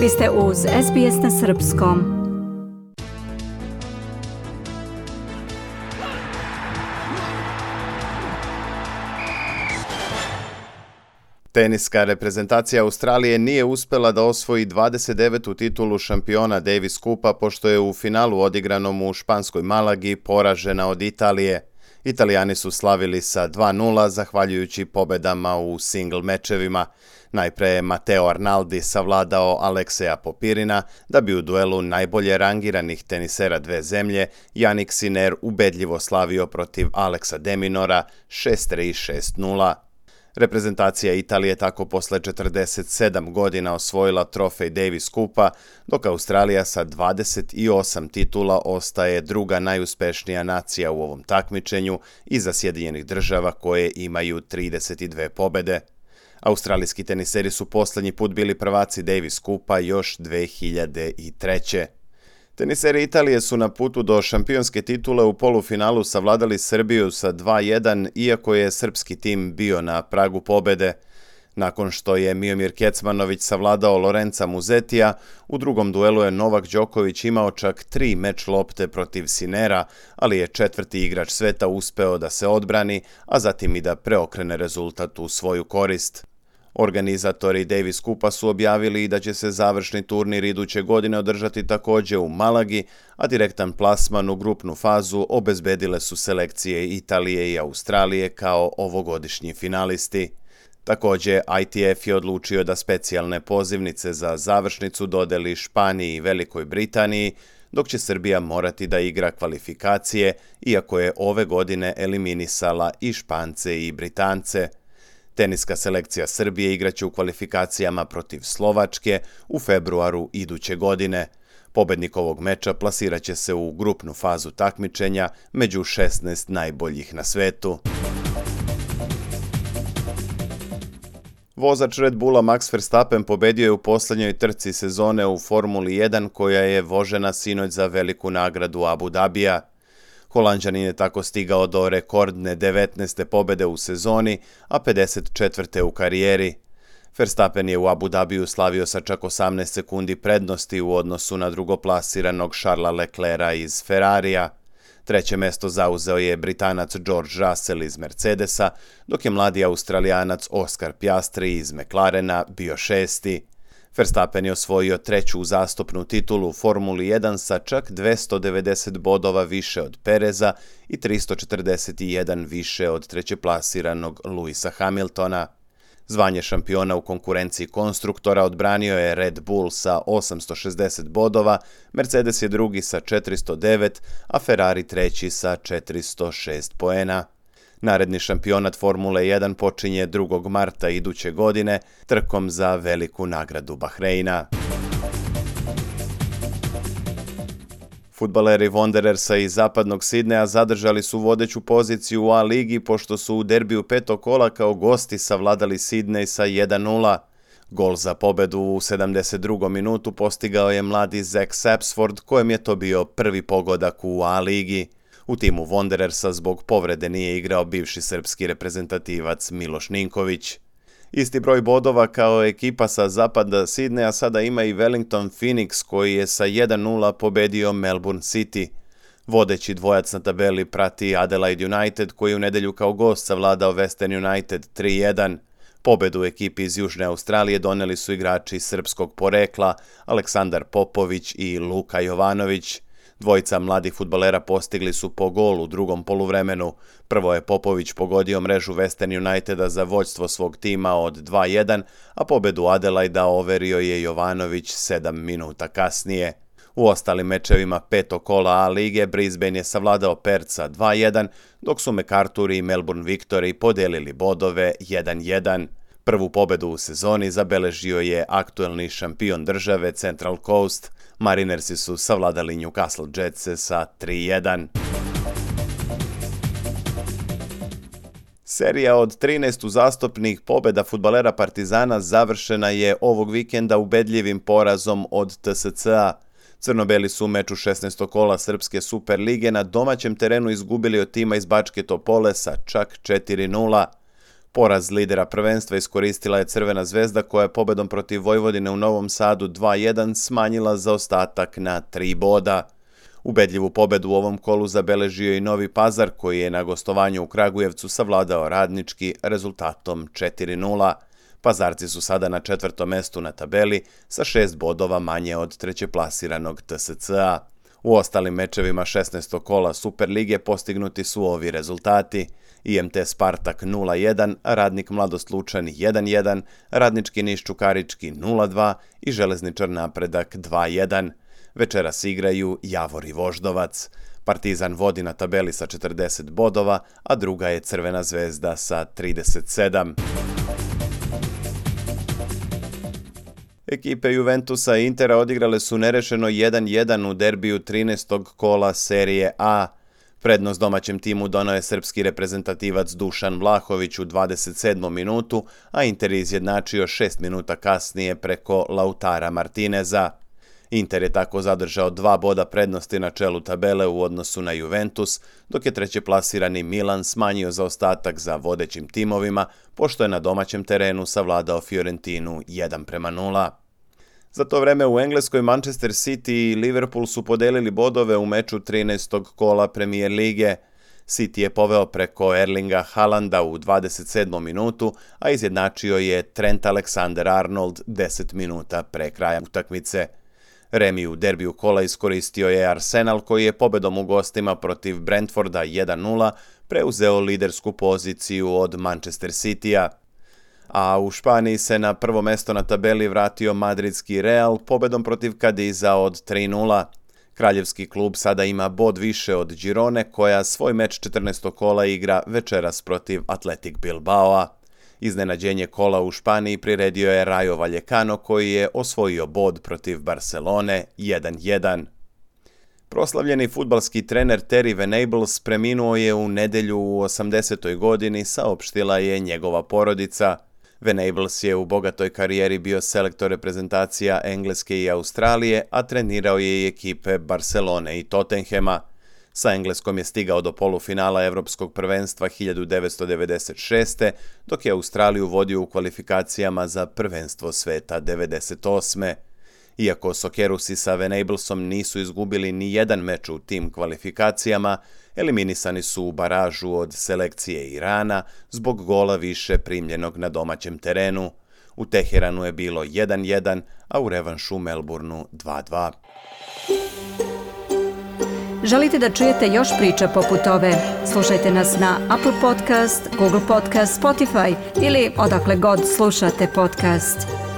Vi ste uz SBS na Srpskom. Teniska reprezentacija Australije nije uspela da osvoji 29. titulu šampiona Davis Kupa pošto je u finalu odigranom u španskoj Malagi poražena od Italije. Italijani su slavili sa 2-0 zahvaljujući pobedama u single mečevima. Najpre je Mateo Arnaldi savladao Alekseja Popirina, da bi u duelu najbolje rangiranih tenisera dve zemlje Janik Siner ubedljivo slavio protiv Aleksa Deminora 6-3 6-0. Reprezentacija Italije tako posle 47 godina osvojila trofej Davis Kupa, dok Australija sa 28 titula ostaje druga najuspešnija nacija u ovom takmičenju iza Sjedinjenih država koje imaju 32 pobede. Australijski teniseri su poslednji put bili prvaci Davis Kupa još 2003. Teniseri Italije su na putu do šampionske titule u polufinalu savladali Srbiju sa 2-1, iako je srpski tim bio na pragu pobede. Nakon što je Miomir Kecmanović savladao Lorenca Muzetija, u drugom duelu je Novak Đoković imao čak tri meč lopte protiv Sinera, ali je četvrti igrač sveta uspeo da se odbrani, a zatim i da preokrene rezultat u svoju korist. Organizatori Davis Kupa su objavili da će se završni turnir iduće godine održati takođe u Malagi, a direktan plasman u grupnu fazu obezbedile su selekcije Italije i Australije kao ovogodišnji finalisti. Takođe, ITF je odlučio da specijalne pozivnice za završnicu dodeli Španiji i Velikoj Britaniji, dok će Srbija morati da igra kvalifikacije, iako je ove godine eliminisala i Špance i Britance – Teniska selekcija Srbije igraće u kvalifikacijama protiv Slovačke u februaru iduće godine. Pobednik ovog meča plasiraće se u grupnu fazu takmičenja među 16 najboljih na svetu. Vozač Red Bulla Max Verstappen pobedio je u poslednjoj trci sezone u Formuli 1 koja je vožena sinoć za veliku nagradu Abu Dabija. Holandžanin je tako stigao do rekordne 19. pobede u sezoni, a 54. u karijeri. Verstappen je u Abu Dhabiju slavio sa čak 18 sekundi prednosti u odnosu na drugoplasiranog Charlesa Leclerca iz Ferrarija. Treće mesto zauzeo je Britanac George Russell iz Mercedesa, dok je mladi Australijanac Oscar Piastri iz McLarena bio šesti. Verstappen je osvojio treću uzastopnu titulu u Formuli 1 sa čak 290 bodova više od Pereza i 341 više od trećeplasiranog Luisa Hamiltona. Zvanje šampiona u konkurenciji konstruktora odbranio je Red Bull sa 860 bodova, Mercedes je drugi sa 409, a Ferrari treći sa 406 poena. Naredni šampionat Formule 1 počinje 2. marta iduće godine trkom za veliku nagradu Bahreina. Futbaleri Wanderersa iz zapadnog Sidneja zadržali su vodeću poziciju u A ligi pošto su u derbiju petog kola kao gosti savladali Sidnej sa 1-0. Gol za pobedu u 72. minutu postigao je mladi Zach Sapsford kojem je to bio prvi pogodak u A ligi. U timu Wanderersa zbog povrede nije igrao bivši srpski reprezentativac Miloš Ninković. Isti broj bodova kao ekipa sa zapada Sidneja sada ima i Wellington Phoenix koji je sa 1-0 pobedio Melbourne City. Vodeći dvojac na tabeli prati Adelaide United koji u nedelju kao gost savladao Western United 3-1. Pobedu ekipi iz Južne Australije doneli su igrači srpskog porekla Aleksandar Popović i Luka Jovanović. Dvojica mladih futbolera postigli su po golu u drugom poluvremenu. Prvo je Popović pogodio mrežu Western Uniteda za vođstvo svog tima od 2-1, a pobedu Adelaida overio je Jovanović 7 minuta kasnije. U ostalim mečevima peto kola A lige Brisbane je savladao Perca 2-1, dok su MacArthur i Melbourne Victory podelili bodove 1-1. Prvu pobedu u sezoni zabeležio je aktuelni šampion države Central Coast. Marinersi su savladali Newcastle Jetсе sa 3-1. Serija od 13 uzastopnih pobeda futbalera Partizana završena je ovog vikenda ubedljivim porazom od TSC-a. Crnobeli su u meču 16. kola Srpske Super Lige na domaćem terenu izgubili od tima iz Bačke Topole sa čak 4-0. Poraz lidera prvenstva iskoristila je Crvena zvezda koja je pobedom protiv Vojvodine u Novom Sadu 2-1 smanjila zaostatak na 3 boda. Ubedljivu pobedu u ovom kolu zabeležio i Novi Pazar koji je na gostovanju u Kragujevcu savladao radnički rezultatom 4-0. Pazarci su sada na četvrtom mestu na tabeli sa šest bodova manje od trećeplasiranog TSC-a. U ostalim mečevima 16. kola Superlige postignuti su ovi rezultati. IMT Spartak 0-1, Radnik Mladost Lučan 1-1, Radnički Niš Čukarički 0-2 i Železničar Napredak 2-1. Večeras igraju Javor i Voždovac. Partizan vodi na tabeli sa 40 bodova, a druga je Crvena zvezda sa 37. Ekipe Juventusa i Intera odigrale su nerešeno 1-1 u derbiju 13. kola serije A. Prednost domaćem timu donao je srpski reprezentativac Dušan Vlahović u 27. minutu, a Inter izjednačio 6 minuta kasnije preko Lautara Martineza. Inter je tako zadržao dva boda prednosti na čelu tabele u odnosu na Juventus, dok je treće plasirani Milan smanjio zaostatak za vodećim timovima, pošto je na domaćem terenu savladao Fiorentinu 1 prema 0. Za to vreme u Engleskoj Manchester City i Liverpool su podelili bodove u meču 13. kola Premier Lige. City je poveo preko Erlinga Halanda u 27. minutu, a izjednačio je Trent Alexander-Arnold 10 minuta pre kraja utakmice. Remi u derbiju kola iskoristio je Arsenal koji je pobedom u gostima protiv Brentforda 1-0 preuzeo lidersku poziciju od Manchester City-a a u Španiji se na prvo mesto na tabeli vratio madridski Real pobedom protiv Kadiza od 3-0. Kraljevski klub sada ima bod više od Girone koja svoj meč 14. kola igra večeras protiv Atletic Bilbaoa. Iznenađenje kola u Španiji priredio je Rayo Vallecano koji je osvojio bod protiv Barcelone 1-1. Proslavljeni futbalski trener Terry Venables preminuo je u nedelju u 80. godini, saopštila je njegova porodica – Venables je u bogatoj karijeri bio selektor reprezentacija Engleske i Australije, a trenirao je i ekipe Barcelone i Tottenhema. Sa Engleskom je stigao do polufinala Evropskog prvenstva 1996. dok je Australiju vodio u kvalifikacijama za prvenstvo sveta 98. Iako Sokerusi sa Venablesom nisu izgubili ni jedan meč u tim kvalifikacijama, eliminisani su u baražu od selekcije Irana zbog gola više primljenog na domaćem terenu. U Teheranu je bilo 1-1, a u revanšu Melbourneu 2-2. Želite da čujete još priča poput ove? Slušajte nas na Apple Podcast, Google Podcast, Spotify ili odakle god slušate podcast.